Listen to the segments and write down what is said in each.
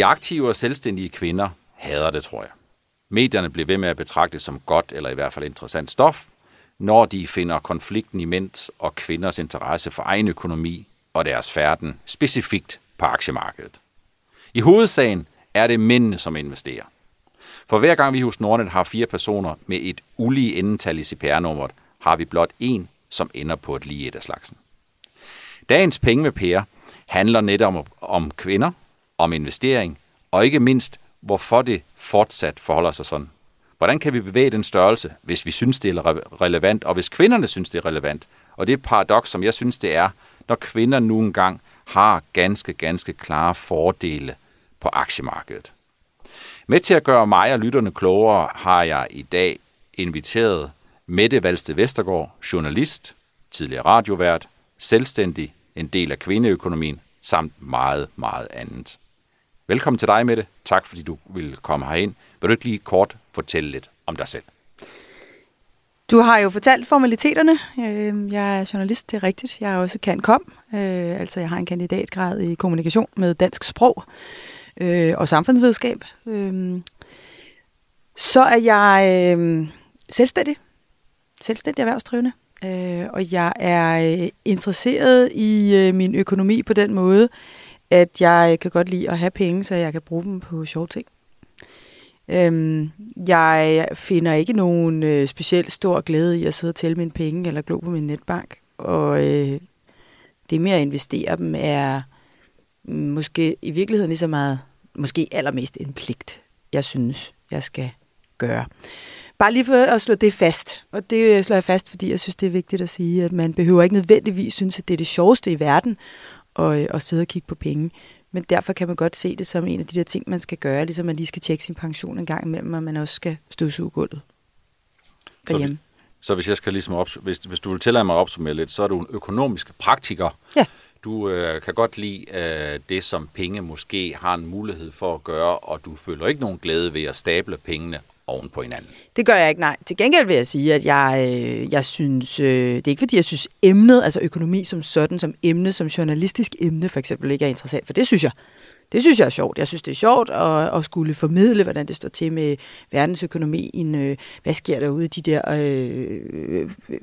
De aktive og selvstændige kvinder hader det, tror jeg. Medierne bliver ved med at betragte det som godt eller i hvert fald interessant stof, når de finder konflikten i mænds og kvinders interesse for egen økonomi og deres færden specifikt på aktiemarkedet. I hovedsagen er det mændene, som investerer. For hver gang vi hos Nordnet har fire personer med et ulige endetal i CPR-nummeret, har vi blot en, som ender på et lige et af slagsen. Dagens penge med Per handler netop om, om kvinder, om investering, og ikke mindst, hvorfor det fortsat forholder sig sådan. Hvordan kan vi bevæge den størrelse, hvis vi synes, det er relevant, og hvis kvinderne synes, det er relevant? Og det er et paradoks, som jeg synes, det er, når kvinder nu engang har ganske, ganske klare fordele på aktiemarkedet. Med til at gøre mig og lytterne klogere har jeg i dag inviteret Mette Valste Vestergaard, journalist, tidligere radiovært, selvstændig, en del af kvindeøkonomien, samt meget, meget andet. Velkommen til dig, Mette. Tak fordi du vil komme herind. Vil du ikke lige kort fortælle lidt om dig selv? Du har jo fortalt formaliteterne. Øh, jeg er journalist, det er rigtigt. Jeg er også kan kom. Øh, altså, jeg har en kandidatgrad i kommunikation med dansk sprog øh, og samfundsvidenskab. Så er jeg selvstændig. Selvstændig erhvervsdrivende. Og jeg er interesseret i min økonomi på den måde, at jeg kan godt lide at have penge, så jeg kan bruge dem på sjove ting. Øhm, jeg finder ikke nogen øh, specielt stor glæde i at sidde og tælle mine penge eller glo på min netbank. Og øh, det med at investere dem er måske i virkeligheden lige så meget, måske allermest en pligt, jeg synes, jeg skal gøre. Bare lige for at slå det fast, og det slår jeg fast, fordi jeg synes, det er vigtigt at sige, at man behøver ikke nødvendigvis synes, at det er det sjoveste i verden at, at sidde og kigge på penge. Men derfor kan man godt se det som en af de der ting, man skal gøre, ligesom man lige skal tjekke sin pension en gang imellem, og man også skal støvsuge gulvet derhjemme. Så, så hvis jeg skal ligesom op, hvis, hvis du vil tillade mig at opsummere lidt, så er du en økonomisk praktiker. Ja. Du øh, kan godt lide øh, det, som penge måske har en mulighed for at gøre, og du føler ikke nogen glæde ved at stable pengene oven på hinanden. Det gør jeg ikke, nej. Til gengæld vil jeg sige, at jeg, øh, jeg synes, øh, det er ikke fordi, jeg synes emnet, altså økonomi som sådan, som emne, som journalistisk emne for eksempel, ikke er interessant, for det synes jeg, det synes jeg er sjovt. Jeg synes, det er sjovt at, at skulle formidle, hvordan det står til med verdensøkonomien. Øh, hvad sker der ude i de der øh, øh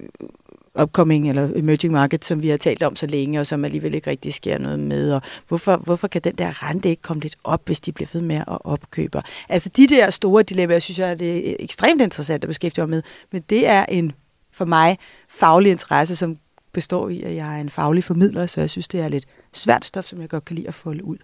upcoming eller emerging market, som vi har talt om så længe, og som alligevel ikke rigtig sker noget med. Og hvorfor, hvorfor kan den der rente ikke komme lidt op, hvis de bliver ved med at opkøbe? Altså de der store dilemmaer, synes jeg, det er ekstremt interessant at beskæftige mig med. Men det er en for mig faglig interesse, som består i, at jeg er en faglig formidler, så jeg synes, det er lidt svært stof, som jeg godt kan lide at folde ud.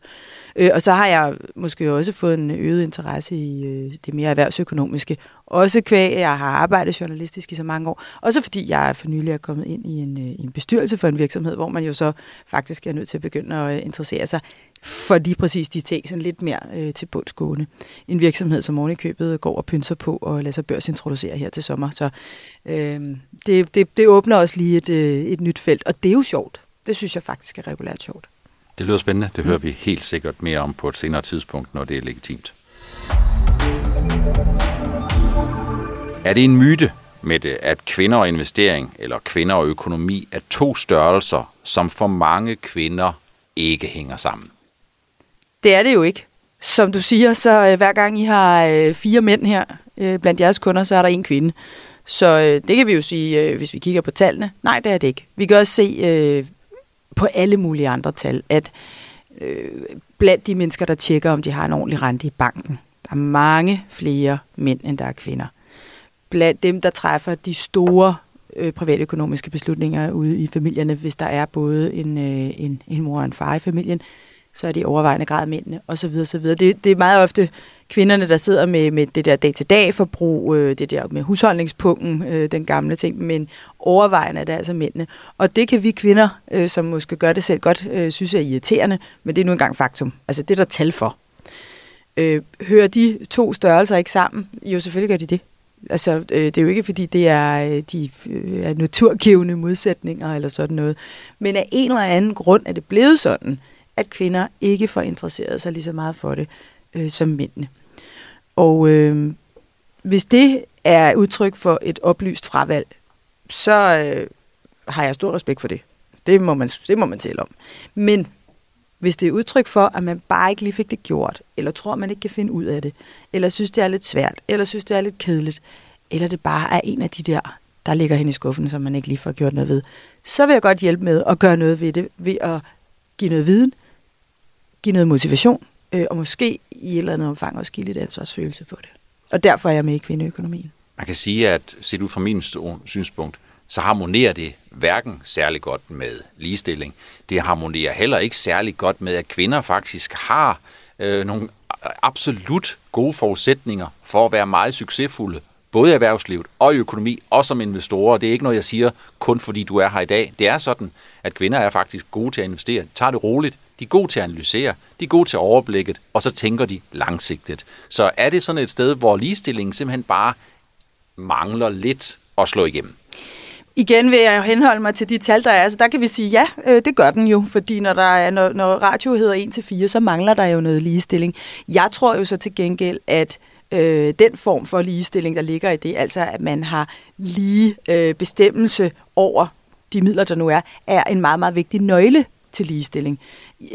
Øh, og så har jeg måske også fået en øget interesse i øh, det mere erhvervsøkonomiske. Også kvæg, jeg har arbejdet journalistisk i så mange år. Også fordi jeg for nylig er kommet ind i en, øh, en bestyrelse for en virksomhed, hvor man jo så faktisk er nødt til at begynde at øh, interessere sig for lige præcis de ting, sådan lidt mere øh, til bundsgående. En virksomhed, som ovenikøbet går og pynser på og lader sig børsintroducere her til sommer. Så øh, det, det, det åbner også lige et, øh, et nyt felt, og det er jo sjovt. Det synes jeg faktisk er regulært sjovt. Det lyder spændende. Det hører vi helt sikkert mere om på et senere tidspunkt, når det er legitimt. Er det en myte med det, at kvinder og investering eller kvinder og økonomi er to størrelser, som for mange kvinder ikke hænger sammen? Det er det jo ikke. Som du siger, så øh, hver gang I har øh, fire mænd her øh, blandt jeres kunder, så er der en kvinde. Så øh, det kan vi jo sige, øh, hvis vi kigger på tallene. Nej, det er det ikke. Vi kan også se øh, på alle mulige andre tal, at øh, blandt de mennesker, der tjekker, om de har en ordentlig rente i banken, der er mange flere mænd, end der er kvinder. Blandt dem, der træffer de store øh, privatøkonomiske beslutninger ude i familierne, hvis der er både en, øh, en, en mor og en far i familien, så er det i overvejende grad mændene, osv. videre. Det, det er meget ofte kvinderne, der sidder med, med det der dag-til-dag forbrug, øh, det der med husholdningspunkten, øh, den gamle ting, men overvejende er det altså mændene. Og det kan vi kvinder, øh, som måske gør det selv godt, øh, synes er irriterende, men det er nu engang faktum. Altså det er der tal for. Øh, hører de to størrelser ikke sammen? Jo, selvfølgelig gør de det. Altså, øh, det er jo ikke, fordi det er øh, de øh, er naturgivende modsætninger eller sådan noget. Men af en eller anden grund er det blevet sådan, at kvinder ikke får interesseret sig lige så meget for det øh, som mændene. Og øh, hvis det er udtryk for et oplyst fravalg, så øh, har jeg stor respekt for det. Det må man, det må man tale om. Men Hvis det er udtryk for, at man bare ikke lige fik det gjort, eller tror, man ikke kan finde ud af det, eller synes, det er lidt svært, eller synes, det er lidt kedeligt, eller det bare er en af de der, der ligger hen i skuffen, som man ikke lige får gjort noget ved, så vil jeg godt hjælpe med at gøre noget ved det, ved at give noget viden, give noget motivation, øh, og måske i et eller andet omfang også give lidt ansvarsfølelse for det. Og derfor er jeg med i kvindeøkonomien. Man kan sige, at set ud fra min synspunkt, så harmonerer det hverken særlig godt med ligestilling. Det harmonerer heller ikke særlig godt med, at kvinder faktisk har øh, nogle absolut gode forudsætninger for at være meget succesfulde, både i erhvervslivet og i økonomi, og som investorer. Det er ikke noget, jeg siger kun fordi du er her i dag. Det er sådan, at kvinder er faktisk gode til at investere. Tag det roligt. De er gode til at analysere. De er gode til overblikket, og så tænker de langsigtet. Så er det sådan et sted, hvor ligestillingen simpelthen bare mangler lidt at slå igennem? Igen vil jeg henholde mig til de tal, der er. Så der kan vi sige, ja, øh, det gør den jo, fordi når, der er, når, når radio hedder 1-4, så mangler der jo noget ligestilling. Jeg tror jo så til gengæld, at øh, den form for ligestilling, der ligger i det, altså at man har lige øh, bestemmelse over de midler, der nu er, er en meget, meget vigtig nøgle til ligestilling.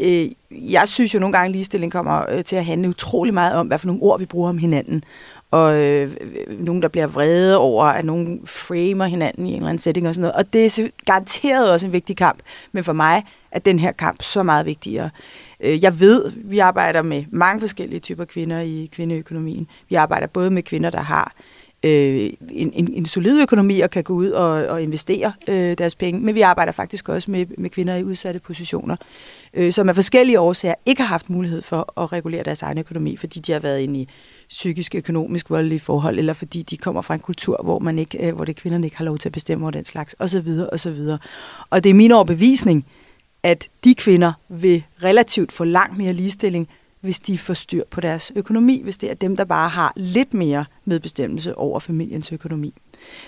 Øh, jeg synes jo nogle gange, at ligestilling kommer øh, til at handle utrolig meget om, hvad for nogle ord vi bruger om hinanden og øh, øh nogen, der bliver vrede over, at nogen framer hinanden i en eller anden setting og sådan noget. Og det er garanteret også en vigtig kamp, men for mig er den her kamp så meget vigtigere. Øh, jeg ved, vi arbejder med mange forskellige typer kvinder i kvindeøkonomien. Vi arbejder både med kvinder, der har øh, Øh, en, en, en solid økonomi og kan gå ud og, og investere øh, deres penge, men vi arbejder faktisk også med, med kvinder i udsatte positioner, øh, som af forskellige årsager ikke har haft mulighed for at regulere deres egen økonomi, fordi de har været inde i psykisk, økonomisk voldelige forhold, eller fordi de kommer fra en kultur, hvor, man ikke, øh, hvor det kvinderne ikke har lov til at bestemme over den slags, osv. osv. Og det er min overbevisning, at de kvinder vil relativt få langt mere ligestilling, hvis de får styr på deres økonomi, hvis det er dem, der bare har lidt mere medbestemmelse over familiens økonomi.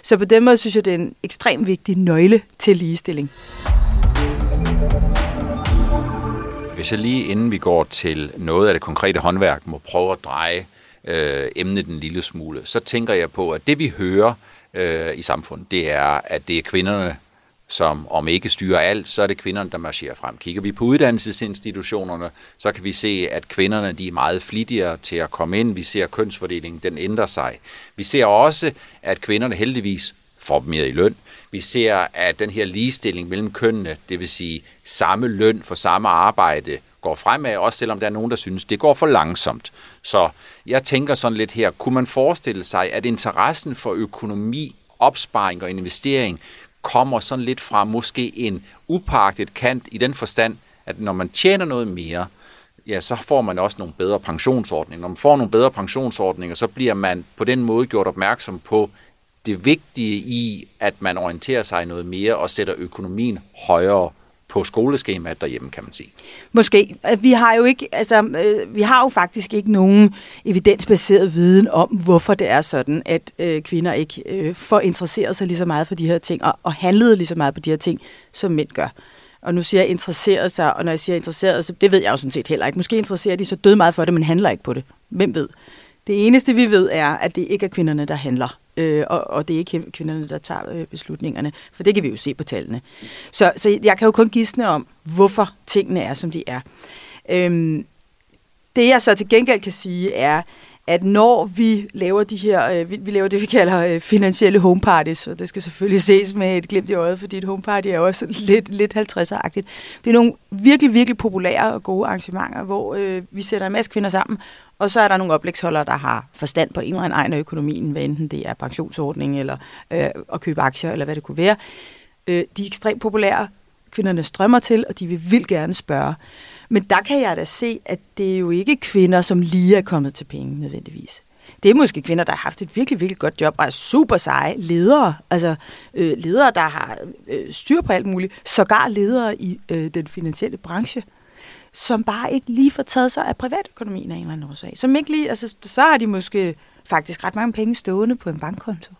Så på den måde synes jeg, det er en ekstremt vigtig nøgle til ligestilling. Hvis jeg lige inden vi går til noget af det konkrete håndværk, må prøve at dreje øh, emnet en lille smule, så tænker jeg på, at det vi hører øh, i samfundet, det er, at det er kvinderne, som om ikke styrer alt, så er det kvinderne, der marcherer frem. Kigger vi på uddannelsesinstitutionerne, så kan vi se, at kvinderne de er meget flittigere til at komme ind. Vi ser, at kønsfordelingen den ændrer sig. Vi ser også, at kvinderne heldigvis får mere i løn. Vi ser, at den her ligestilling mellem kønnene, det vil sige samme løn for samme arbejde, går fremad, også selvom der er nogen, der synes, det går for langsomt. Så jeg tænker sådan lidt her, kunne man forestille sig, at interessen for økonomi, opsparing og investering kommer sådan lidt fra måske en upagtet kant i den forstand, at når man tjener noget mere, ja, så får man også nogle bedre pensionsordninger. Når man får nogle bedre pensionsordninger, så bliver man på den måde gjort opmærksom på det vigtige i, at man orienterer sig noget mere og sætter økonomien højere på skoleskemaet derhjemme, kan man sige. Måske. Øh, vi har jo ikke, altså, øh, vi har jo faktisk ikke nogen evidensbaseret viden om, hvorfor det er sådan, at øh, kvinder ikke øh, får interesseret sig lige så meget for de her ting, og, og handlede lige så meget på de her ting, som mænd gør. Og nu siger jeg interesseret sig, og når jeg siger interesseret sig, det ved jeg jo sådan set heller ikke. Måske interesserer de så død meget for det, men handler ikke på det. Hvem ved? Det eneste, vi ved, er, at det ikke er kvinderne, der handler øh, og, og det er ikke kvinderne, der tager øh, beslutningerne, for det kan vi jo se på tallene. Så, så jeg kan jo kun gisne om, hvorfor tingene er, som de er. Øhm, det jeg så til gengæld kan sige er, at når vi laver de her, øh, vi, vi laver det, vi kalder øh, finansielle homeparties, og det skal selvfølgelig ses med et glimt i øjet, fordi et homeparty er også lidt, lidt 50'er-agtigt. Det er nogle virkelig, virkelig populære og gode arrangementer, hvor øh, vi sætter en masse kvinder sammen, og så er der nogle oplægsholdere, der har forstand på en eller anden egen af økonomien, hvad enten det er pensionsordning eller øh, at købe aktier, eller hvad det kunne være. Øh, de er ekstremt populære. Kvinderne strømmer til, og de vil vildt gerne spørge. Men der kan jeg da se, at det er jo ikke kvinder, som lige er kommet til penge nødvendigvis. Det er måske kvinder, der har haft et virkelig, virkelig godt job og er super seje ledere. Altså øh, ledere, der har øh, styr på alt muligt. Sågar ledere i øh, den finansielle branche som bare ikke lige får taget sig af privatøkonomien af en eller anden årsag. Som ikke lige, altså, så har de måske faktisk ret mange penge stående på en bankkonto.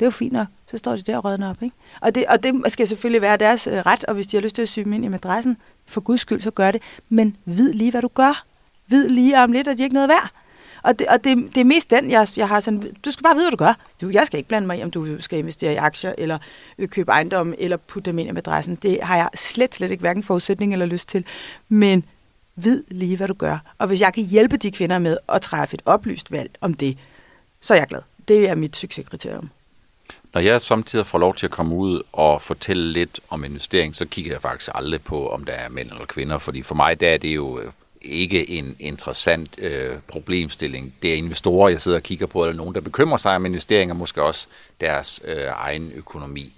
Det er jo fint nok. Så står de der og rødner op. Ikke? Og, det, og det skal selvfølgelig være deres øh, ret, og hvis de har lyst til at syge ind i madrassen, for guds skyld, så gør det. Men vid lige, hvad du gør. Vid lige om lidt, at de ikke noget værd. Og det, og det, det er mest den, jeg, jeg har sådan, du skal bare vide, hvad du gør. Du, jeg skal ikke blande mig i, om du skal investere i aktier, eller øh, købe ejendom, eller putte dem ind i madrassen. Det har jeg slet, slet ikke hverken forudsætning eller lyst til. Men vid lige, hvad du gør. Og hvis jeg kan hjælpe de kvinder med at træffe et oplyst valg om det, så er jeg glad. Det er mit succeskriterium. Når jeg samtidig får lov til at komme ud og fortælle lidt om investering, så kigger jeg faktisk aldrig på, om der er mænd eller kvinder, fordi for mig der er det jo øh, ikke en interessant øh, problemstilling. Det er investorer, jeg sidder og kigger på, eller nogen, der bekymrer sig om investeringer, måske også deres øh, egen økonomi.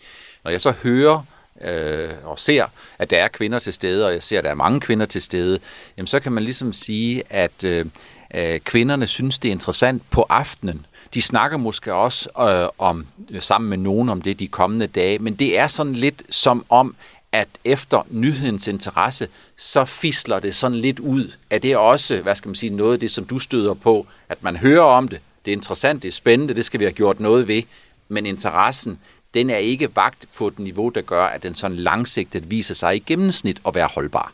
Når jeg så hører øh, og ser, at der er kvinder til stede, og jeg ser, at der er mange kvinder til stede, jamen så kan man ligesom sige, at øh, øh kvinderne synes, det er interessant på aftenen. De snakker måske også øh, om sammen med nogen om det de kommende dage, men det er sådan lidt som om, at efter nyhedens interesse, så fisler det sådan lidt ud. Er det også, hvad skal man sige, noget af det, som du støder på, at man hører om det, det er interessant, det er spændende, det skal vi have gjort noget ved, men interessen, den er ikke vagt på et niveau, der gør, at den sådan langsigtet viser sig i gennemsnit at være holdbar.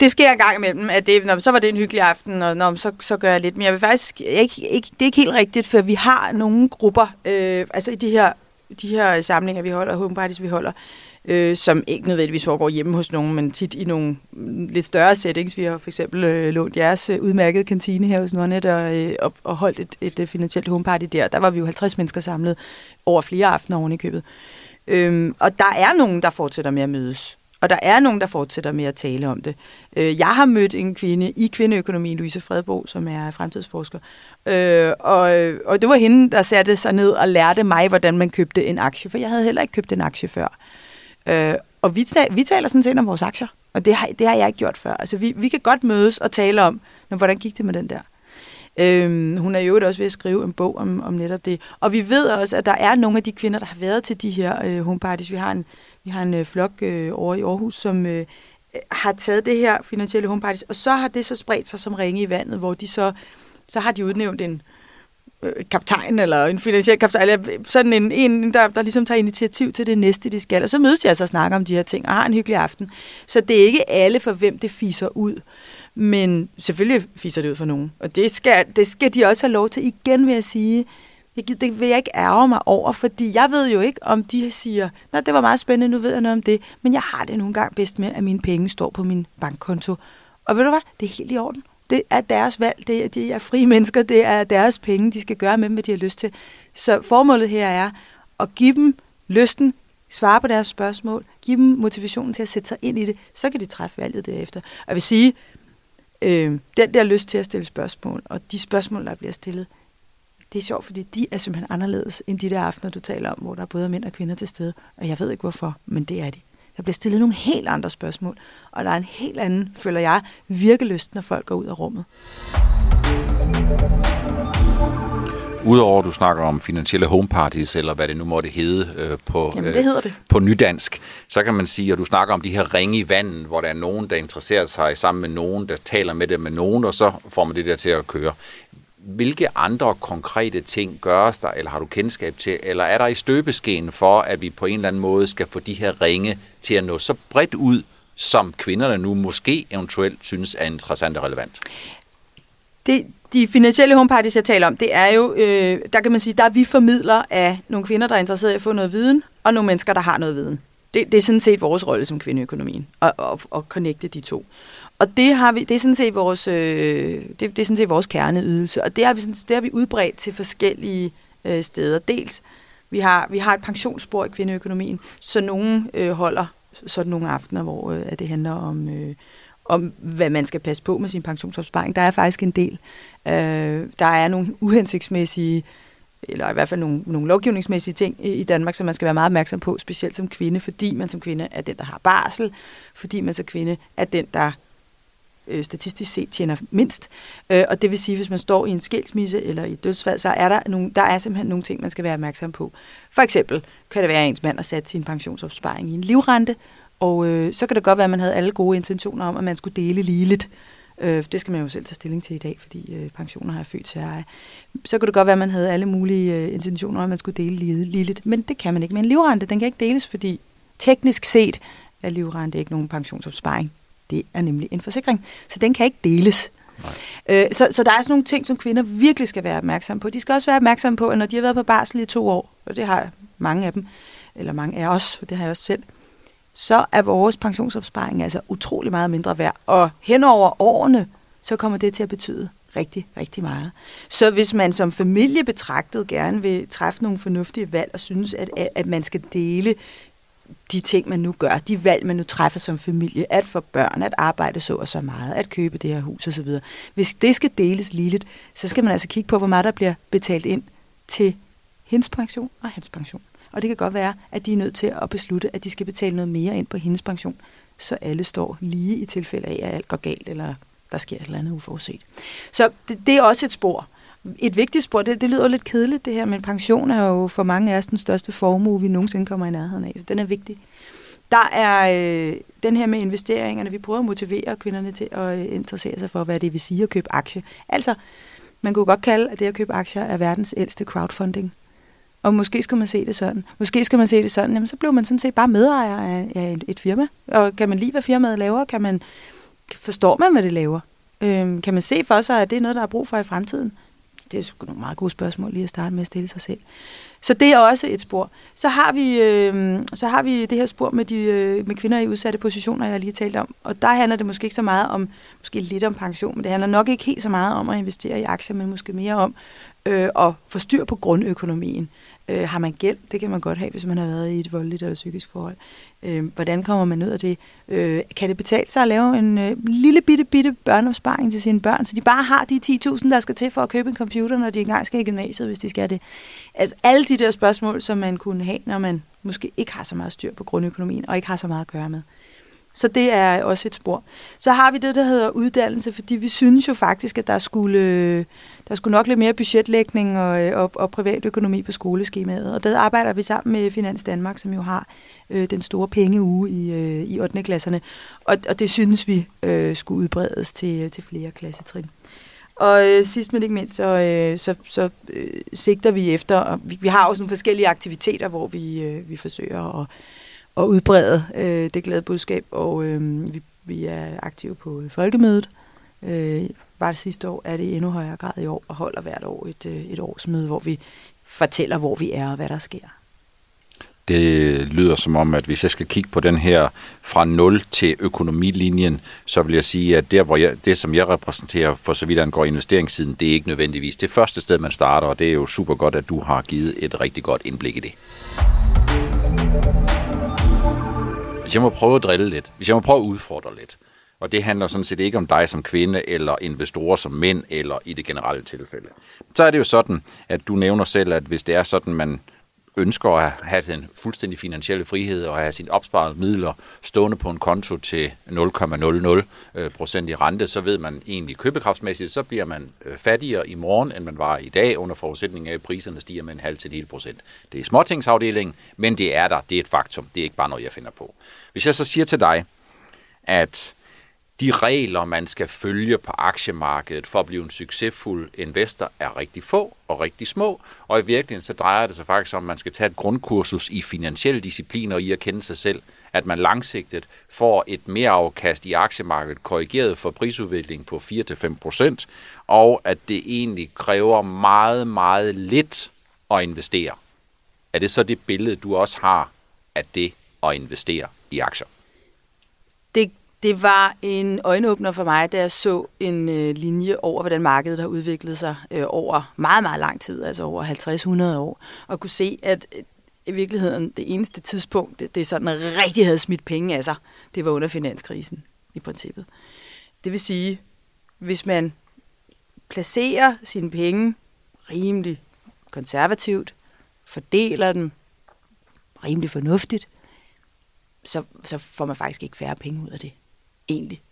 Det sker en gang imellem, at det, når, så var det en hyggelig aften, og når, så, så gør jeg lidt. Men jeg vil faktisk ikke, ikke, det er ikke helt rigtigt, for vi har nogle grupper, øh, altså i de her, de her samlinger, vi holder, home parties, vi holder, øh, som ikke nødvendigvis foregår hjemme hos nogen, men tit i nogle lidt større settings. Vi har for eksempel øh, lånt jeres øh, udmærkede kantine her hos Nordnet og, øh, og, og holdt et, et, et finansielt homeparty der. Der var vi jo 50 mennesker samlet over flere aftener oven i købet. Øhm, og der er nogen, der fortsætter med at mødes. Og der er nogen, der fortsætter med at tale om det. Øh, jeg har mødt en kvinde i kvindeøkonomi, Louise Fredbo, som er fremtidsforsker. Øh, og, og det var hende, der satte sig ned og lærte mig, hvordan man købte en aktie. For jeg havde heller ikke købt en aktie før. Øh, og vi, taler, vi taler sådan set om vores aktier, og det har, det har jeg ikke gjort før. Altså, vi, vi kan godt mødes og tale om, men hvordan gik det med den der? Øhm, hun er jo også ved at skrive en bog om, om netop det. Og vi ved også, at der er nogle af de kvinder, der har været til de her øh, homeparties. Vi har en, vi har en øh, flok øh, over i Aarhus, som øh, har taget det her finansielle homeparties, og så har det så spredt sig som ringe i vandet, hvor de så, så har de udnævnt en, øh, Øh, kaptajn eller en finansiel kaptajn, eller sådan en, en der, der ligesom tager initiativ til det næste, de skal. Og så mødes de altså og snakker om de her ting og har en hyggelig aften. Så det er ikke alle, for hvem det fiser ud. Men selvfølgelig fiser det ud for nogen. Og det skal, det skal de også have lov til. Igen vil jeg sige, jeg, det vil jeg ikke ærge mig over, fordi jeg ved jo ikke, om de siger, nej, det var meget spændende, nu ved jeg noget om det, men jeg har det nogle gange bedst med, at mine penge står på min bankkonto. Og ved du hvad, det er helt i orden. Det er deres valg, det er, de er frie mennesker, det er deres penge, de skal gøre med hvad de har lyst til. Så formålet her er at give dem lysten, svare på deres spørgsmål, give dem motivationen til at sætte sig ind i det, så kan de træffe valget derefter. Og jeg vil sige, øh, den der lyst til at stille spørgsmål, og de spørgsmål, der bliver stillet, det er sjovt, fordi de er simpelthen anderledes end de der aftener, du taler om, hvor der er både mænd og kvinder til stede. Og jeg ved ikke hvorfor, men det er de. Der bliver stillet nogle helt andre spørgsmål, og der er en helt anden, føler jeg, virkelyst, når folk går ud af rummet. Udover at du snakker om finansielle homeparties, eller hvad det nu måtte hedde øh, på, Jamen, det hedder det. Øh, på nydansk, så kan man sige, at du snakker om de her ringe i vandet, hvor der er nogen, der interesserer sig sammen med nogen, der taler med det med nogen, og så får man det der til at køre hvilke andre konkrete ting gøres der, eller har du kendskab til, eller er der i støbeskeen for, at vi på en eller anden måde skal få de her ringe til at nå så bredt ud, som kvinderne nu måske eventuelt synes er interessant og relevant? Det, de finansielle homeparties, jeg taler om, det er jo, øh, der kan man sige, der er vi formidler af nogle kvinder, der er interesseret i at få noget viden, og nogle mennesker, der har noget viden. Det, det er sådan set vores rolle som kvindeøkonomien, at, at, at connecte de to. Og det, har vi, det, er sådan set vores, øh, det, det er sådan set vores kerneydelse, og det har vi, sådan, det har vi udbredt til forskellige øh, steder. Dels, vi har, vi har et pensionsspor i kvindeøkonomien, så nogen øh, holder sådan nogle aftener, hvor øh, det handler om, øh, om, hvad man skal passe på med sin pensionsopsparing. Der er faktisk en del. Øh, der er nogle uhensigtsmæssige eller i hvert fald nogle, nogle lovgivningsmæssige ting i Danmark, som man skal være meget opmærksom på, specielt som kvinde, fordi man som kvinde er den, der har barsel, fordi man som kvinde er den, der øh, statistisk set tjener mindst. Øh, og det vil sige, hvis man står i en skilsmisse eller i et dødsfald, så er der, nogle, der er simpelthen nogle ting, man skal være opmærksom på. For eksempel kan det være, at ens mand har sat sin pensionsopsparing i en livrente, og øh, så kan det godt være, at man havde alle gode intentioner om, at man skulle dele ligeligt. Øh, det skal man jo selv tage stilling til i dag, fordi øh, pensioner har født til eje. Så kunne det godt være, at man havde alle mulige øh, intentioner om, at man skulle dele ligeligt. Men det kan man ikke. Men en livrente, den kan ikke deles, fordi teknisk set er livrente ikke nogen pensionsopsparing. Det er nemlig en forsikring, så den kan ikke deles. Øh, så, så der er sådan nogle ting, som kvinder virkelig skal være opmærksomme på. De skal også være opmærksomme på, at når de har været på barsel i to år, og det har mange af dem, eller mange af os, det har jeg også selv, så er vores pensionsopsparing altså utrolig meget mindre værd. Og hen over årene, så kommer det til at betyde rigtig, rigtig meget. Så hvis man som familie betragtet gerne vil træffe nogle fornuftige valg og synes, at, at man skal dele de ting, man nu gør, de valg, man nu træffer som familie, at få børn, at arbejde så og så meget, at købe det her hus osv. Hvis det skal deles ligeligt, så skal man altså kigge på, hvor meget der bliver betalt ind til hendes pension og hans pension. Og det kan godt være, at de er nødt til at beslutte, at de skal betale noget mere ind på hendes pension, så alle står lige i tilfælde af, at alt går galt, eller der sker et eller andet uforudset. Så det, det er også et spor. Et vigtigt spor, det, det lyder lidt kedeligt det her, men pension er jo for mange af os den største formue, vi nogensinde kommer i nærheden af, så den er vigtig. Der er øh, den her med investeringerne, vi prøver at motivere kvinderne til at øh, interessere sig for, hvad det vil sige at købe aktie. Altså, man kunne godt kalde, at det at købe aktier er verdens ældste crowdfunding. Og måske skal man se det sådan. Måske skal man se det sådan, jamen så bliver man sådan set bare medejer af, af et, et firma. Og kan man lide, hvad firmaet laver? Kan man, forstår man, hvad det laver? Øhm, kan man se for sig, at det er noget, der er brug for i fremtiden? Det er sgu nogle meget gode spørgsmål lige at starte med at stille sig selv. Så det er også et spor. Så har vi, øh, så har vi det her spor med, de, øh, med kvinder i udsatte positioner, jeg har lige talt om. Og der handler det måske ikke så meget om, måske lidt om pension, men det handler nok ikke helt så meget om at investere i aktier, men måske mere om øh, at få styr på grundøkonomien. Øh, Øh, har man gæld? Det kan man godt have, hvis man har været i et voldeligt eller psykisk forhold. Øh, hvordan kommer man ud af det? Øh, kan det betale sig at lave en øh, lille bitte, bitte børneopsparing til sine børn, så de bare har de 10.000, der skal til for at købe en computer, når de engang skal i gymnasiet, hvis de skal det? Altså alle de der spørgsmål, som man kunne have, når man måske ikke har så meget styr på grundøkonomien, og ikke har så meget at gøre med. Så det er også et spor. Så har vi det, der hedder uddannelse, fordi vi synes jo faktisk, at der skulle, der skulle nok lidt mere budgetlægning og, og, og privatøkonomi på skoleskemaet. Og der arbejder vi sammen med Finans Danmark, som jo har øh, den store pengeuge i, øh, i 8. klasserne. Og, og det synes vi øh, skulle udbredes til, til flere klassetrin. Og øh, sidst men ikke mindst, så, øh, så, så øh, sigter vi efter, og vi, vi har også nogle forskellige aktiviteter, hvor vi, øh, vi forsøger at at udbrede øh, det glade budskab, og øh, vi, vi er aktive på øh, folkemødet. Øh, var det sidste år, er det i endnu højere grad i år, og holder hvert år et, øh, et årsmøde, hvor vi fortæller, hvor vi er og hvad der sker. Det lyder som om, at hvis jeg skal kigge på den her fra 0 til økonomilinjen, så vil jeg sige, at der, hvor jeg, det, som jeg repræsenterer for så vidt angår investeringssiden, det er ikke nødvendigvis det første sted, man starter, og det er jo super godt, at du har givet et rigtig godt indblik i det. Hvis jeg må prøve at drille lidt, hvis jeg må prøve at udfordre lidt, og det handler sådan set ikke om dig som kvinde, eller investorer som mænd, eller i det generelle tilfælde, så er det jo sådan, at du nævner selv, at hvis det er sådan, man ønsker at have den fuldstændig finansielle frihed og have sine opsparede midler stående på en konto til 0,00 øh, procent i rente, så ved man egentlig købekraftsmæssigt, så bliver man øh, fattigere i morgen, end man var i dag, under forudsætning af, at priserne stiger med en halv til en hel procent. Det er småtingsafdelingen, men det er der. Det er et faktum. Det er ikke bare noget, jeg finder på. Hvis jeg så siger til dig, at de regler, man skal følge på aktiemarkedet for at blive en succesfuld investor, er rigtig få og rigtig små. Og i virkeligheden så drejer det sig faktisk om, at man skal tage et grundkursus i finansielle discipliner og i at kende sig selv. At man langsigtet får et mere afkast i aktiemarkedet korrigeret for prisudvikling på 4-5%, og at det egentlig kræver meget, meget lidt at investere. Er det så det billede, du også har af det at investere i aktier? Det det var en øjenåbner for mig, da jeg så en øh, linje over, hvordan markedet har udviklet sig øh, over meget, meget lang tid, altså over 50-100 år, og kunne se, at øh, i virkeligheden det eneste tidspunkt, det, det sådan rigtig havde smidt penge af sig, det var under finanskrisen i princippet. Det vil sige, hvis man placerer sine penge rimelig konservativt, fordeler dem rimelig fornuftigt, så, så får man faktisk ikke færre penge ud af det egentlig.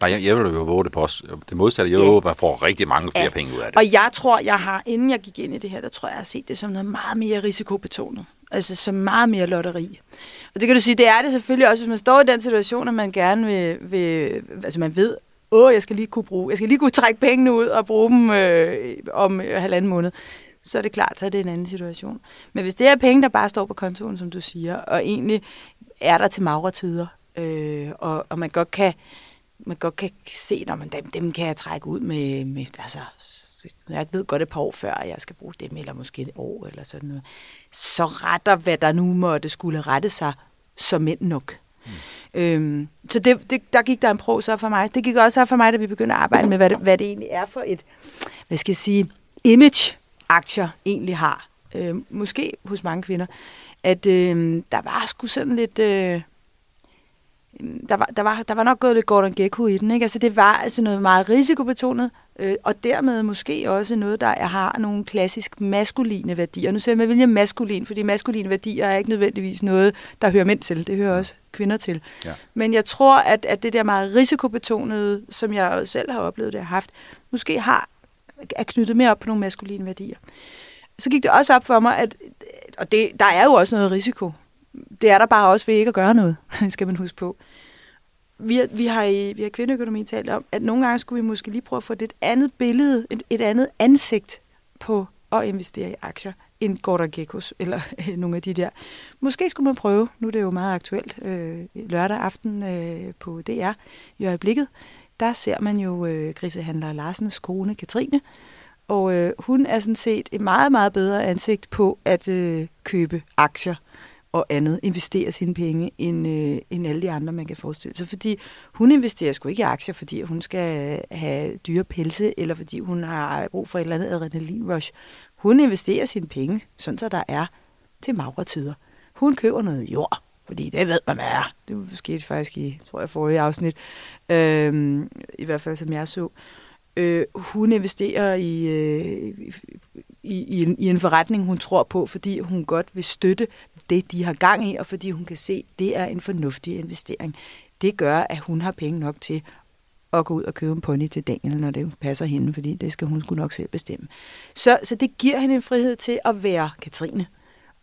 Nej, jeg, jeg vil jo våge det på os. Det modsatte, jeg ja. at man får rigtig mange flere ja. penge ud af det. Og jeg tror, jeg har, inden jeg gik ind i det her, der tror jeg, jeg har set det som noget meget mere risikobetonet. Altså som meget mere lotteri. Og det kan du sige, det er det selvfølgelig også, hvis man står i den situation, at man gerne vil, vil altså man ved, åh, jeg skal lige kunne bruge, jeg skal lige kunne trække pengene ud og bruge dem øh, om øh, halvanden måned så er det klart, så er det en anden situation. Men hvis det er penge, der bare står på kontoen, som du siger, og egentlig er der til magre tider, øh, og, og man godt kan man godt kan se, når man dem, dem kan jeg trække ud med, med altså, jeg ved godt et par år før, at jeg skal bruge dem, eller måske et år, eller sådan noget. Så retter, hvad der nu måtte skulle rette sig som mænd nok. Mm. Øhm, så det, det, der gik der en pros op for mig. Det gik også op for mig, da vi begyndte at arbejde med, hvad det, hvad det egentlig er for et, hvad skal jeg sige, image aktier egentlig har. Øh, måske hos mange kvinder. At øh, der var sgu sådan lidt... Øh, der var, der, var, der var nok gået lidt Gordon Gekko i den. Ikke? Altså, det var altså noget meget risikobetonet, øh, og dermed måske også noget, der har nogle klassisk maskuline værdier. Nu siger jeg med vilje maskulin, fordi maskuline værdier er ikke nødvendigvis noget, der hører mænd til. Det hører også kvinder til. Ja. Men jeg tror, at, at det der meget risikobetonede, som jeg selv har oplevet, det har haft, måske har er knyttet mere op på nogle maskuline værdier. Så gik det også op for mig, at og det, der er jo også noget risiko. Det er der bare også ved ikke at gøre noget, skal man huske på vi, har, vi har i vi har kvindeøkonomi talt om, at nogle gange skulle vi måske lige prøve at få et andet billede, et, et andet ansigt på at investere i aktier end Gordon Gekos eller øh, nogle af de der. Måske skulle man prøve, nu er det jo meget aktuelt, øh, lørdag aften øh, på DR i øjeblikket, der ser man jo øh, grisehandler Larsens kone Katrine, og øh, hun er sådan set et meget, meget bedre ansigt på at øh, købe aktier og andet, investere sine penge, end, øh, end alle de andre, man kan forestille sig. Fordi hun investerer sgu ikke i aktier, fordi hun skal have dyre pelse, eller fordi hun har brug for et eller andet adrenalin-rush. Hun investerer sine penge, sådan så der er til magre tider. Hun køber noget jord, fordi det ved man er. Det skete faktisk i, tror jeg, forrige afsnit. Øhm, I hvert fald, som jeg så. Øh, hun investerer i, øh, i, i, en, i en forretning, hun tror på, fordi hun godt vil støtte det, de har gang i, og fordi hun kan se, at det er en fornuftig investering. Det gør, at hun har penge nok til at gå ud og købe en pony til Daniel, når det passer hende, fordi det skal hun sgu nok selv bestemme. Så, så det giver hende en frihed til at være Katrine.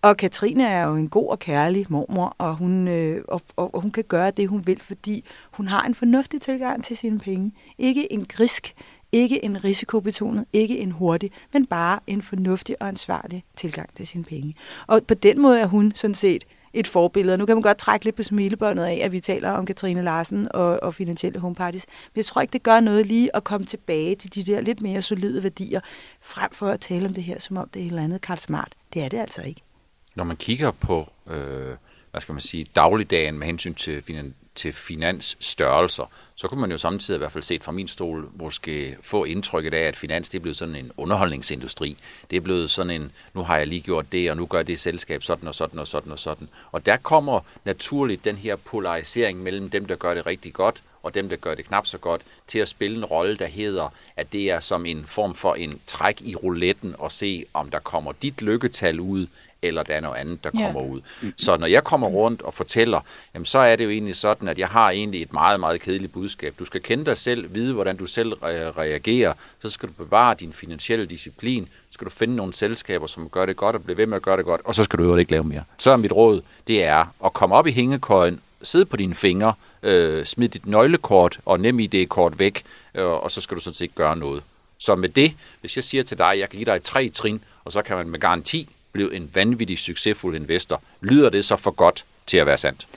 Og Katrine er jo en god og kærlig mormor, og hun, øh, og, og, og hun kan gøre det, hun vil, fordi hun har en fornuftig tilgang til sine penge. Ikke en grisk, ikke en risikobetonet, ikke en hurtig, men bare en fornuftig og ansvarlig tilgang til sine penge. Og på den måde er hun sådan set et forbillede. Nu kan man godt trække lidt på smilebåndet af, at vi taler om Katrine Larsen og, og finansielle homeparties. Men jeg tror ikke, det gør noget lige at komme tilbage til de der lidt mere solide værdier, frem for at tale om det her, som om det er et eller andet Karl Smart. Det er det altså ikke. Når man kigger på, øh, hvad skal man sige, dagligdagen med hensyn til finan til finansstørrelser, så kunne man jo samtidig, i hvert fald set fra min stol, måske få indtrykket af, at finans det er blevet sådan en underholdningsindustri. Det er blevet sådan en, nu har jeg lige gjort det, og nu gør det selskab sådan og sådan og sådan og sådan. Og der kommer naturligt den her polarisering mellem dem, der gør det rigtig godt, og dem, der gør det knap så godt, til at spille en rolle, der hedder, at det er som en form for en træk i rouletten og se, om der kommer dit lykketal ud, eller der er noget andet, der kommer yeah. ud. Så når jeg kommer rundt og fortæller, jamen, så er det jo egentlig sådan, at jeg har egentlig et meget, meget kedeligt budskab. Du skal kende dig selv, vide, hvordan du selv reagerer, så skal du bevare din finansielle disciplin, så skal du finde nogle selskaber, som gør det godt og blive ved med at gøre det godt, og så skal du jo ikke lave mere. Så er mit råd, det er at komme op i hængekøjen, sidde på dine fingre, øh, smid dit nøglekort og nem ID-kort væk, øh, og så skal du sådan set ikke gøre noget. Så med det, hvis jeg siger til dig, at jeg kan give dig tre trin, og så kan man med garanti blive en vanvittig succesfuld investor, lyder det så for godt til at være sandt?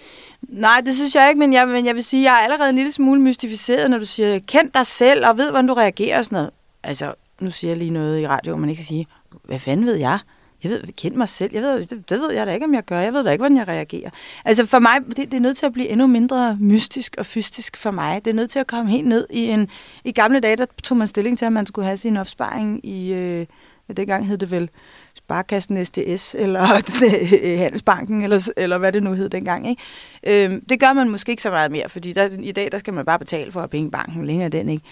Nej, det synes jeg ikke, men jeg, men jeg vil sige, at jeg er allerede en lille smule mystificeret, når du siger, kend dig selv og ved, hvordan du reagerer og sådan noget. Altså, nu siger jeg lige noget i radio, man ikke skal sige, hvad fanden ved jeg? Jeg ved, kend mig selv. Jeg ved, det, det ved jeg da ikke, om jeg gør. Jeg ved da ikke, hvordan jeg reagerer. Altså for mig, det, det er nødt til at blive endnu mindre mystisk og fystisk for mig. Det er nødt til at komme helt ned i en... I gamle dage, der tog man stilling til, at man skulle have sin opsparing i... Øh, dengang hed det vel Sparkassen SDS, eller Handelsbanken, eller, eller hvad det nu hed dengang. Ikke? Øhm, det gør man måske ikke så meget mere, fordi der, i dag der skal man bare betale for at penge banken, længere den ikke.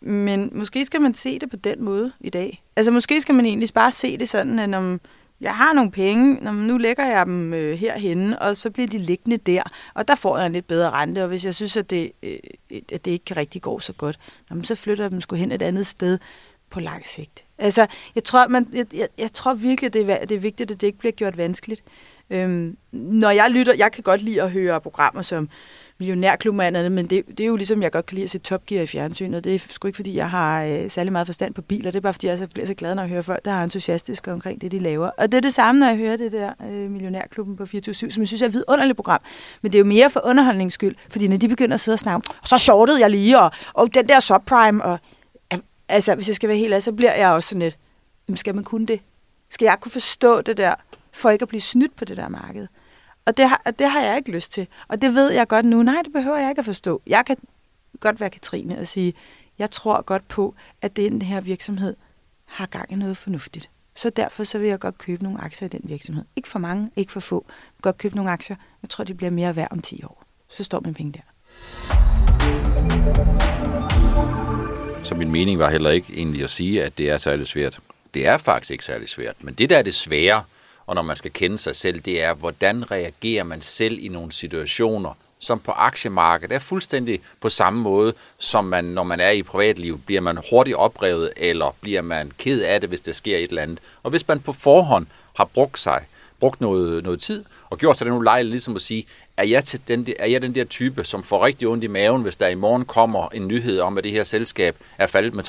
Men måske skal man se det på den måde i dag. Altså måske skal man egentlig bare se det sådan, at når jeg har nogle penge, når nu lægger jeg dem øh, herhenne, og så bliver de liggende der, og der får jeg en lidt bedre rente, og hvis jeg synes, at det, øh, at det ikke kan rigtig gå så godt, så flytter jeg dem sgu hen et andet sted på lang sigt. Altså, jeg tror, man, jeg, jeg, jeg tror virkelig, det er, det er vigtigt, at det ikke bliver gjort vanskeligt. Øhm, når jeg lytter, jeg kan godt lide at høre programmer som millionærklubmanderne, men det, det er jo ligesom, jeg godt kan lide at se Top Gear i fjernsynet. Det er sgu ikke, fordi jeg har øh, særlig meget forstand på biler. Det er bare, fordi jeg så, bliver så glad, når jeg hører folk, der er entusiastiske omkring det, de laver. Og det er det samme, når jeg hører det der øh, Millionærklubben på 24 som jeg synes er et vidunderligt program. Men det er jo mere for underholdnings skyld, fordi når de begynder at sidde og snakke, og så shortede jeg lige, og, og den der subprime, og altså, hvis jeg skal være helt ærlig, så bliver jeg også sådan lidt, skal man kunne det? Skal jeg kunne forstå det der, for ikke at blive snydt på det der marked? Og det har, det har jeg ikke lyst til. Og det ved jeg godt nu. Nej, det behøver jeg ikke at forstå. Jeg kan godt være Katrine og sige, jeg tror godt på, at den her virksomhed har gang i noget fornuftigt. Så derfor så vil jeg godt købe nogle aktier i den virksomhed. Ikke for mange, ikke for få. Jeg vil godt købe nogle aktier. Jeg tror, de bliver mere værd om 10 år. Så står min penge der. Så min mening var heller ikke egentlig at sige, at det er særlig svært. Det er faktisk ikke særlig svært. Men det, der er det svære, og når man skal kende sig selv, det er, hvordan reagerer man selv i nogle situationer, som på aktiemarkedet er fuldstændig på samme måde, som man, når man er i privatliv. Bliver man hurtigt oprevet, eller bliver man ked af det, hvis der sker et eller andet. Og hvis man på forhånd har brugt sig, brugt noget, noget tid, og gjort sig den ulejlighed ligesom at sige, er jeg, til den, er jeg den der type, som får rigtig ondt i maven, hvis der i morgen kommer en nyhed om, at det her selskab er faldet med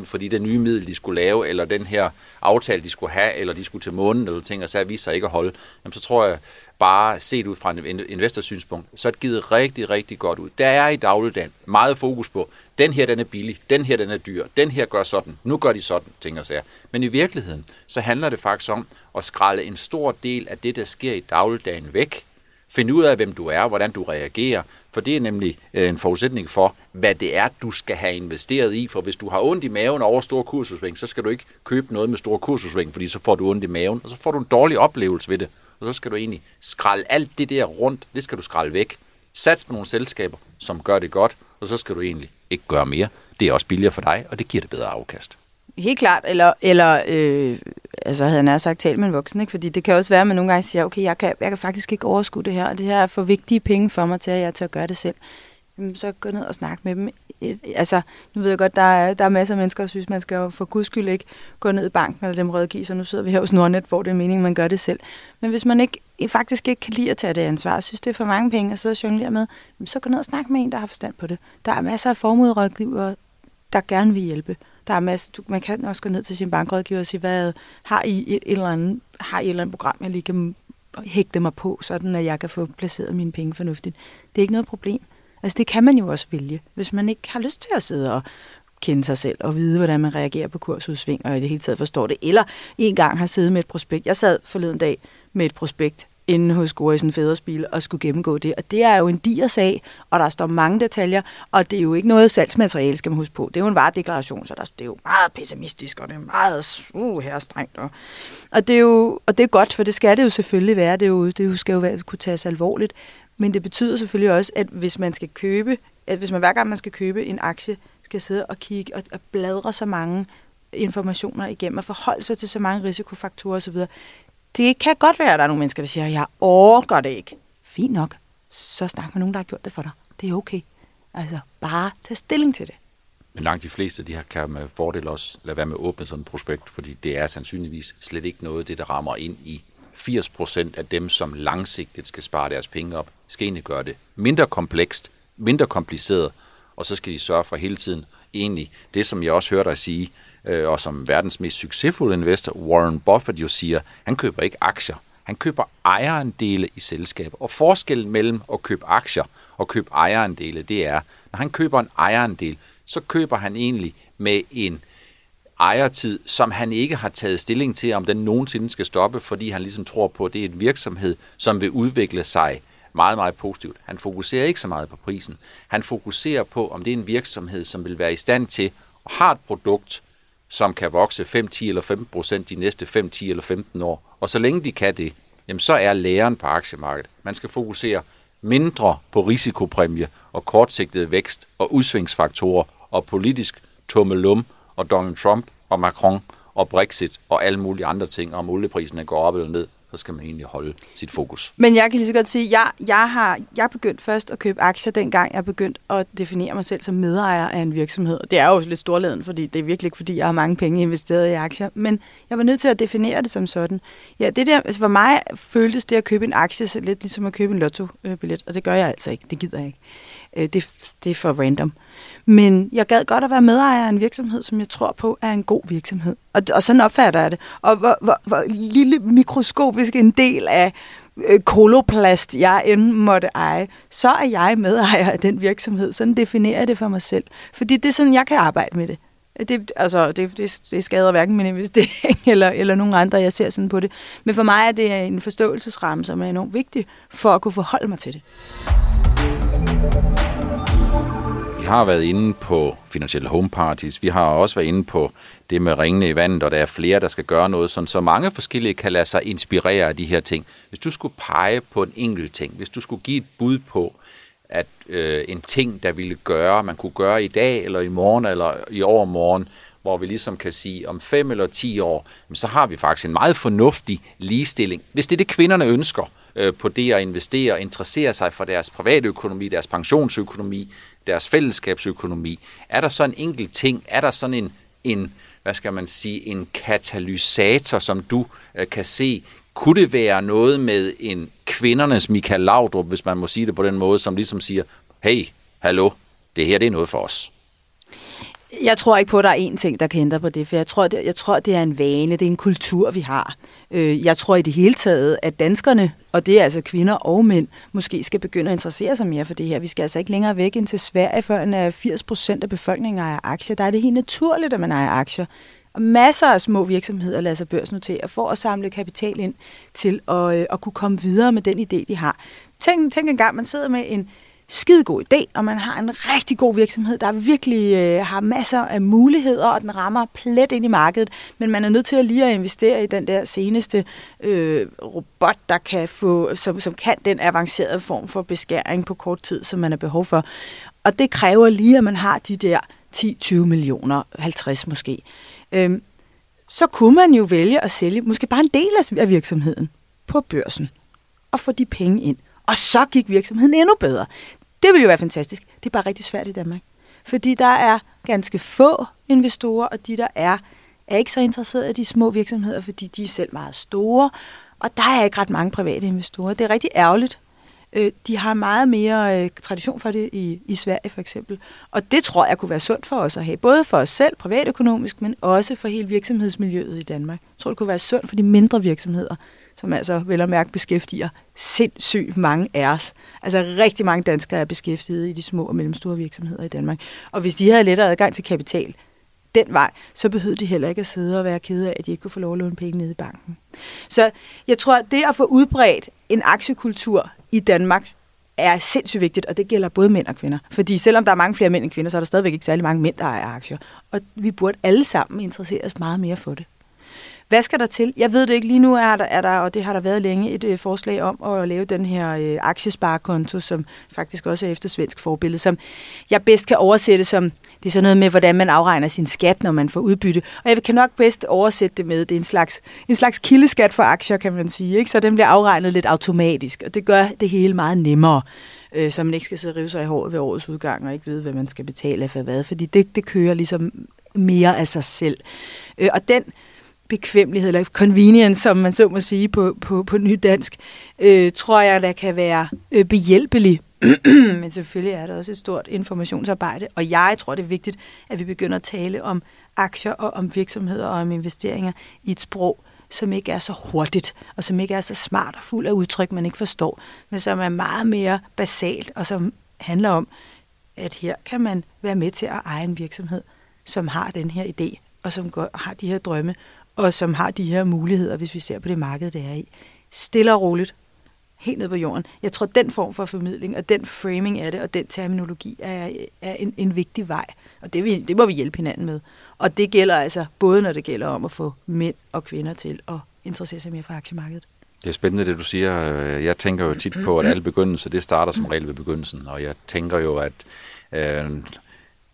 30%, fordi det nye middel, de skulle lave, eller den her aftale, de skulle have, eller de skulle til månen, eller ting, og så viser sig ikke at holde, jamen, så tror jeg bare set ud fra en investorsynspunkt, så er det givet rigtig, rigtig godt ud. Der er i dagligdagen meget fokus på, den her den er billig, den her den er dyr, den her gør sådan, nu gør de sådan, tænker sig. sager. Men i virkeligheden, så handler det faktisk om at skralde en stor del af det, der sker i dagligdagen væk, Find ud af, hvem du er, hvordan du reagerer, for det er nemlig øh, en forudsætning for, hvad det er, du skal have investeret i. For hvis du har ondt i maven over store kursusving, så skal du ikke købe noget med store kursusving, fordi så får du ondt i maven, og så får du en dårlig oplevelse ved det. Og så skal du egentlig skralde alt det der rundt, det skal du skralde væk. Sats på nogle selskaber, som gør det godt, og så skal du egentlig ikke gøre mere. Det er også billigere for dig, og det giver det bedre afkast. Helt klart, eller, eller øh, altså havde jeg sagt tal med en voksen, ikke? fordi det kan også være, at man nogle gange siger, okay, jeg kan, jeg kan faktisk ikke overskue det her, og det her er for vigtige penge for mig til, at jeg tør gøre det selv. Så gå ned og snakke med dem. Altså, nu ved jeg godt, der er, der er masser af mennesker, der synes, man skal for guds skyld ikke gå ned i banken eller dem rådgive, så nu sidder vi her hos Nordnet, hvor det er meningen, man gør det selv. Men hvis man ikke faktisk ikke kan lide at tage det ansvar, og synes, det er for mange penge at sidde og jonglere med, så gå ned og snak med en, der har forstand på det. Der er masser af formuerådgivere, der gerne vil hjælpe. Der er masser, du, man kan også gå ned til sin bankrådgiver og sige, hvad har I et, et eller andet, har I et eller andet program, jeg lige kan hægte mig på, sådan at jeg kan få placeret mine penge fornuftigt. Det er ikke noget problem. Altså det kan man jo også vælge, hvis man ikke har lyst til at sidde og kende sig selv og vide, hvordan man reagerer på kursudsving og i det hele taget forstår det. Eller en gang har siddet med et prospekt. Jeg sad forleden dag med et prospekt inde hos Gorisen Fædersbil og skulle gennemgå det. Og det er jo en diger sag, og der står mange detaljer, og det er jo ikke noget salgsmateriale, skal man huske på. Det er jo en varedeklaration, så der, det er jo meget pessimistisk, og det er meget uh, her strengt. Og, og, det er jo, og det er godt, for det skal det jo selvfølgelig være. Det, er jo, det skal jo være, kunne tages alvorligt. Men det betyder selvfølgelig også, at hvis man skal købe, at hvis man hver gang man skal købe en aktie, skal sidde og kigge og, og bladre så mange informationer igennem og forholde sig til så mange risikofaktorer osv., det kan godt være, at der er nogle mennesker, der siger, jeg overgår det ikke. Fint nok. Så snak med nogen, der har gjort det for dig. Det er okay. Altså, bare tag stilling til det. Men langt de fleste, de kan med fordel også lade være med at åbne sådan et prospekt, fordi det er sandsynligvis slet ikke noget, det der rammer ind i 80% af dem, som langsigtet skal spare deres penge op, skal egentlig gøre det mindre komplekst, mindre kompliceret, og så skal de sørge for hele tiden egentlig det, som jeg også hørte dig sige, øh, og som verdens mest succesfulde investor, Warren Buffett, jo siger, han køber ikke aktier. Han køber ejerandele i selskaber. Og forskellen mellem at købe aktier og købe ejerandele, det er, når han køber en ejerandel, så køber han egentlig med en ejertid, som han ikke har taget stilling til, om den nogensinde skal stoppe, fordi han ligesom tror på, at det er en virksomhed, som vil udvikle sig meget, meget positivt. Han fokuserer ikke så meget på prisen. Han fokuserer på, om det er en virksomhed, som vil være i stand til at have et produkt, som kan vokse 5, 10 eller 15 procent de næste 5, 10 eller 15 år. Og så længe de kan det, jamen så er læren på aktiemarkedet. Man skal fokusere mindre på risikopræmie og kortsigtet vækst og udsvingsfaktorer og politisk tummelum og Donald Trump og Macron og Brexit og alle mulige andre ting, om olieprisen går op eller ned så skal man egentlig holde sit fokus. Men jeg kan lige så godt sige, at jeg, jeg har jeg begyndt først at købe aktier, dengang jeg begyndte at definere mig selv som medejer af en virksomhed. Det er jo lidt storladen, fordi det er virkelig ikke, fordi jeg har mange penge investeret i aktier. Men jeg var nødt til at definere det som sådan. Ja, det der, altså for mig føltes det at købe en aktie så lidt ligesom at købe en lotto-billet, og det gør jeg altså ikke. Det gider jeg ikke. Øh, det, det er for random. Men jeg gad godt at være medejer af en virksomhed, som jeg tror på er en god virksomhed. Og, og sådan opfatter jeg det. Og hvor, hvor, hvor lille mikroskopisk en del af øh, koloplast, jeg end måtte eje, så er jeg medejer af den virksomhed. Sådan definerer jeg det for mig selv. Fordi det er sådan, jeg kan arbejde med det. Det, altså, det, det, det skader hverken min investering eller, eller nogen andre, jeg ser sådan på det. Men for mig er det en forståelsesramme, som er enormt vigtig for at kunne forholde mig til det. Vi har været inde på finansielle home parties. Vi har også været inde på det med ringene i vandet, og der er flere, der skal gøre noget, sådan, så mange forskellige kan lade sig inspirere af de her ting. Hvis du skulle pege på en enkelt ting, hvis du skulle give et bud på, at øh, en ting, der ville gøre, man kunne gøre i dag, eller i morgen, eller i overmorgen, hvor vi ligesom kan sige, om fem eller ti år, så har vi faktisk en meget fornuftig ligestilling. Hvis det er det, kvinderne ønsker øh, på det at investere og interessere sig for deres private økonomi, deres pensionsøkonomi, deres fællesskabsøkonomi, er der så en enkelt ting, er der sådan en, en hvad skal man sige, en katalysator, som du øh, kan se, kunne det være noget med en kvindernes Michael Laudrup, hvis man må sige det på den måde, som ligesom siger, hey, hallo, det her det er noget for os? Jeg tror ikke på, at der er én ting, der kan ændre på det, for jeg tror, det, jeg tror, det er en vane, det er en kultur, vi har. Øh, jeg tror i det hele taget, at danskerne, og det er altså kvinder og mænd, måske skal begynde at interessere sig mere for det her. Vi skal altså ikke længere væk ind til Sverige, før en 80 øh, procent af befolkningen ejer aktier. Der er det helt naturligt, at man ejer aktier. Og masser af små virksomheder lader sig børsnotere for at samle kapital ind til at, øh, at kunne komme videre med den idé, de har. Tænk, tænk engang, man sidder med en skide god idé, og man har en rigtig god virksomhed, der virkelig øh, har masser af muligheder, og den rammer plet ind i markedet, men man er nødt til at lige at investere i den der seneste øh, robot, der kan få, som, som kan den avancerede form for beskæring på kort tid, som man har behov for. Og det kræver lige, at man har de der 10-20 millioner, 50 måske. Øhm, så kunne man jo vælge at sælge måske bare en del af virksomheden på børsen og få de penge ind. Og så gik virksomheden endnu bedre. Det ville jo være fantastisk. Det er bare rigtig svært i Danmark. Fordi der er ganske få investorer, og de der er, er ikke så interesserede i de små virksomheder, fordi de er selv meget store, og der er ikke ret mange private investorer. Det er rigtig ærgerligt. Øh, de har meget mere øh, tradition for det i, i Sverige for eksempel. Og det tror jeg kunne være sundt for os at have, både for os selv privatøkonomisk, men også for hele virksomhedsmiljøet i Danmark. Jeg tror, det kunne være sundt for de mindre virksomheder, som altså vel og mærke beskæftiger sindssygt mange af os. Altså rigtig mange danskere er beskæftiget i de små og mellemstore virksomheder i Danmark. Og hvis de havde lettere adgang til kapital den vej, så behøvede de heller ikke at sidde og være kede af, at de ikke kunne få lov at låne penge nede i banken. Så jeg tror, at det at få udbredt en aktiekultur i Danmark er sindssygt vigtigt, og det gælder både mænd og kvinder. Fordi selvom der er mange flere mænd end kvinder, så er der stadigvæk ikke særlig mange mænd, der ejer aktier. Og vi burde alle sammen interessere os meget mere for det. Hvad skal der til? Jeg ved det ikke. Lige nu er der, er der og det har der været længe, et øh, forslag om at lave den her øh, aktiesparekonto, som faktisk også er efter svensk forbillede, som jeg bedst kan oversætte som, det er sådan noget med, hvordan man afregner sin skat, når man får udbytte. Og jeg kan nok bedst oversætte det med, det er en slags, en slags kildeskat for aktier, kan man sige. Ikke? Så den bliver afregnet lidt automatisk, og det gør det hele meget nemmere øh, så man ikke skal sidde og rive sig i håret ved årets udgang og ikke vide, hvad man skal betale for hvad, fordi det, det kører ligesom mere af sig selv. Øh, og den bekvemmelighed, eller convenience, som man så må sige på, på, på nydansk, øh, tror jeg, der kan være øh, behjælpelig. Men selvfølgelig er der også et stort informationsarbejde, og jeg tror, det er vigtigt, at vi begynder at tale om aktier og om virksomheder og om investeringer i et sprog, som ikke er så hurtigt, og som ikke er så smart og fuld af udtryk, man ikke forstår, men som er meget mere basalt, og som handler om, at her kan man være med til at eje en virksomhed, som har den her idé, og som går, har de her drømme, og som har de her muligheder, hvis vi ser på det marked, det er i. Stille og roligt, helt ned på jorden. Jeg tror, den form for formidling, og den framing af det, og den terminologi er, er en, en vigtig vej. Og det, vi, det må vi hjælpe hinanden med. Og det gælder altså både, når det gælder om at få mænd og kvinder til at interessere sig mere for aktiemarkedet. Det er spændende, det du siger. Jeg tænker jo tit på, at alle begyndelser, det starter som regel ved begyndelsen. Og jeg tænker jo, at øh,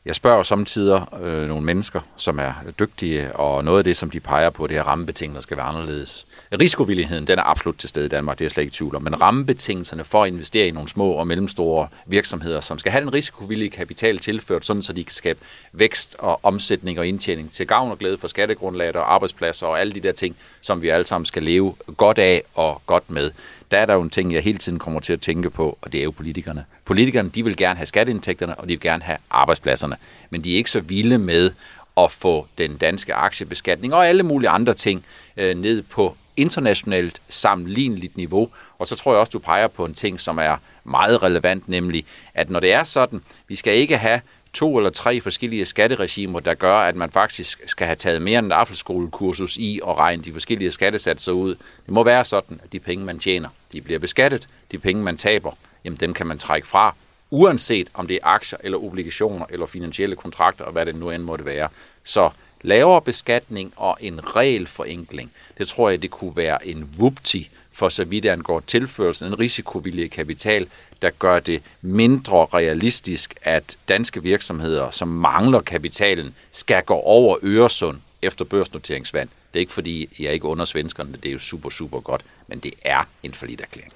jeg spørger samtidig øh, nogle mennesker, som er dygtige, og noget af det, som de peger på, det her rammebetingelser skal være anderledes. Risikovilligheden, den er absolut til stede i Danmark, det er jeg slet ikke i tvivl om, men rammebetingelserne for at investere i nogle små og mellemstore virksomheder, som skal have den risikovillige kapital tilført, sådan så de kan skabe vækst og omsætning og indtjening til gavn og glæde for skattegrundlaget og arbejdspladser og alle de der ting, som vi alle sammen skal leve godt af og godt med der er der jo en ting, jeg hele tiden kommer til at tænke på, og det er jo politikerne. Politikerne, de vil gerne have skatteindtægterne, og de vil gerne have arbejdspladserne, men de er ikke så vilde med at få den danske aktiebeskatning og alle mulige andre ting øh, ned på internationalt sammenligneligt niveau. Og så tror jeg også, du peger på en ting, som er meget relevant, nemlig at når det er sådan, vi skal ikke have to eller tre forskellige skatteregimer, der gør, at man faktisk skal have taget mere end et aftenskolekursus i og regne de forskellige skattesatser ud. Det må være sådan, at de penge, man tjener, de bliver beskattet. De penge, man taber, jamen dem kan man trække fra, uanset om det er aktier eller obligationer eller finansielle kontrakter og hvad det nu end måtte være. Så lavere beskatning og en regelforenkling, det tror jeg, det kunne være en vupti for så vidt angår tilførelsen, en risikovillig kapital, der gør det mindre realistisk, at danske virksomheder, som mangler kapitalen, skal gå over Øresund efter børsnoteringsvand. Det er ikke fordi, jeg ikke under svenskerne, det er jo super, super godt, men det er en forlit erklæring.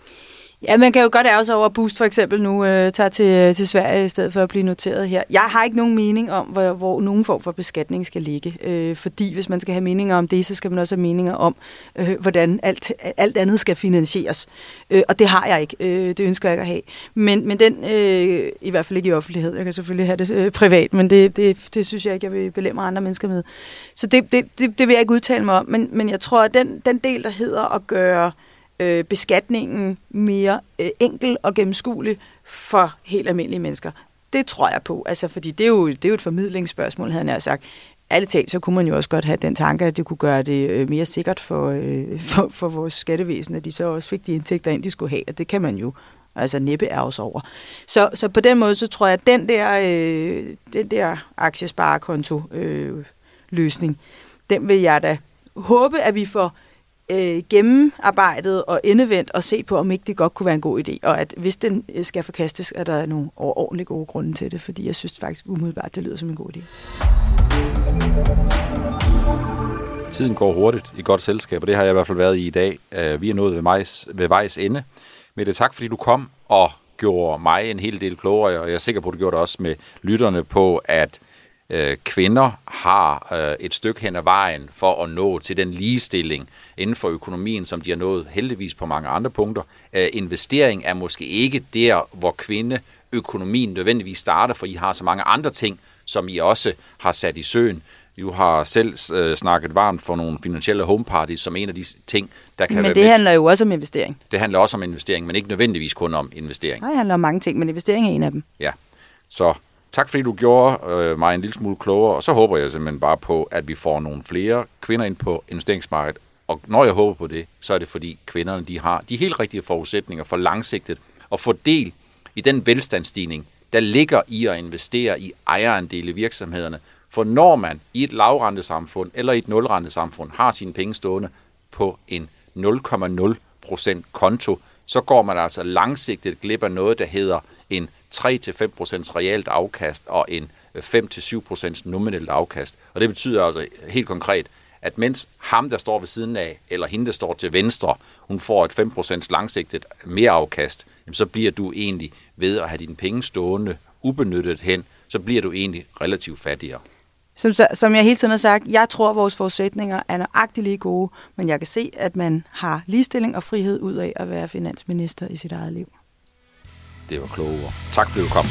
Ja, man kan jo godt ærge sig over, at Boost for eksempel nu øh, tager til, øh, til Sverige i stedet for at blive noteret her. Jeg har ikke nogen mening om, hvor, hvor nogen form for beskatning skal ligge. Øh, fordi hvis man skal have meninger om det, så skal man også have meninger om, øh, hvordan alt, alt andet skal finansieres. Øh, og det har jeg ikke. Øh, det ønsker jeg ikke at have. Men, men den, øh, i hvert fald ikke i offentlighed. Jeg kan selvfølgelig have det øh, privat, men det, det, det synes jeg ikke, jeg vil belemre andre mennesker med. Så det, det, det, det vil jeg ikke udtale mig om. Men, men jeg tror, at den, den del, der hedder at gøre øh, øh, beskatningen mere øh, enkel og gennemskuelig for helt almindelige mennesker. Det tror jeg på, altså, fordi det er, jo, det er jo et formidlingsspørgsmål, havde jeg sagt. Alle talt, så kunne man jo også godt have den tanke, at det kunne gøre det øh, mere sikkert for, øh, for, for vores skattevæsen, at de så også fik de indtægter ind, de skulle have, og det kan man jo altså næppe os over. Så, så på den måde, så tror jeg, at den der, øh, den der aktiesparekonto øh, løsning, den vil jeg da håbe, at vi får øh, gennemarbejdet og endevendt og se på, om ikke det godt kunne være en god idé. Og at hvis den øh, skal forkastes, er der nogle ordentligt gode grunde til det, fordi jeg synes faktisk umiddelbart, det lyder som en god idé. Tiden går hurtigt i godt selskab, og det har jeg i hvert fald været i i dag. Øh, vi er nået ved, majs, ved vejs ende. det tak fordi du kom og gjorde mig en hel del klogere, og jeg er sikker på, at du gjorde det også med lytterne på, at øh, kvinder har øh, et stykke hen ad vejen for at nå til den ligestilling inden for økonomien, som de har nået heldigvis på mange andre punkter. Øh, investering er måske ikke der, hvor kvinde økonomien nødvendigvis starter, for I har så mange andre ting, som I også har sat i søen. Du har selv øh, snakket varmt for nogle finansielle homeparties som en af de ting, der kan men være Men det handler jo også om investering. Det handler også om investering, men ikke nødvendigvis kun om investering. Nej, det handler om mange ting, men investering er en af dem. Ja, så Tak fordi du gjorde øh, mig en lille smule klogere, og så håber jeg simpelthen bare på, at vi får nogle flere kvinder ind på investeringsmarkedet. Og når jeg håber på det, så er det fordi kvinderne de har de helt rigtige forudsætninger for langsigtet at få del i den velstandsstigning, der ligger i at investere i ejerandele i virksomhederne. For når man i et lavrentesamfund eller i et nulrentesamfund har sine penge stående på en 0,0% konto, så går man altså langsigtet glip af noget, der hedder en 3-5% realt afkast og en øh, 5-7% nominelt afkast. Og det betyder altså helt konkret, at mens ham, der står ved siden af, eller hende, der står til venstre, hun får et 5% langsigtet mere afkast, så bliver du egentlig ved at have dine penge stående ubenyttet hen, så bliver du egentlig relativt fattigere. Som, som jeg hele tiden har sagt, jeg tror, at vores forudsætninger er nøjagtigt lige gode, men jeg kan se, at man har ligestilling og frihed ud af at være finansminister i sit eget liv. Det var kloge ord. Tak fordi du kom.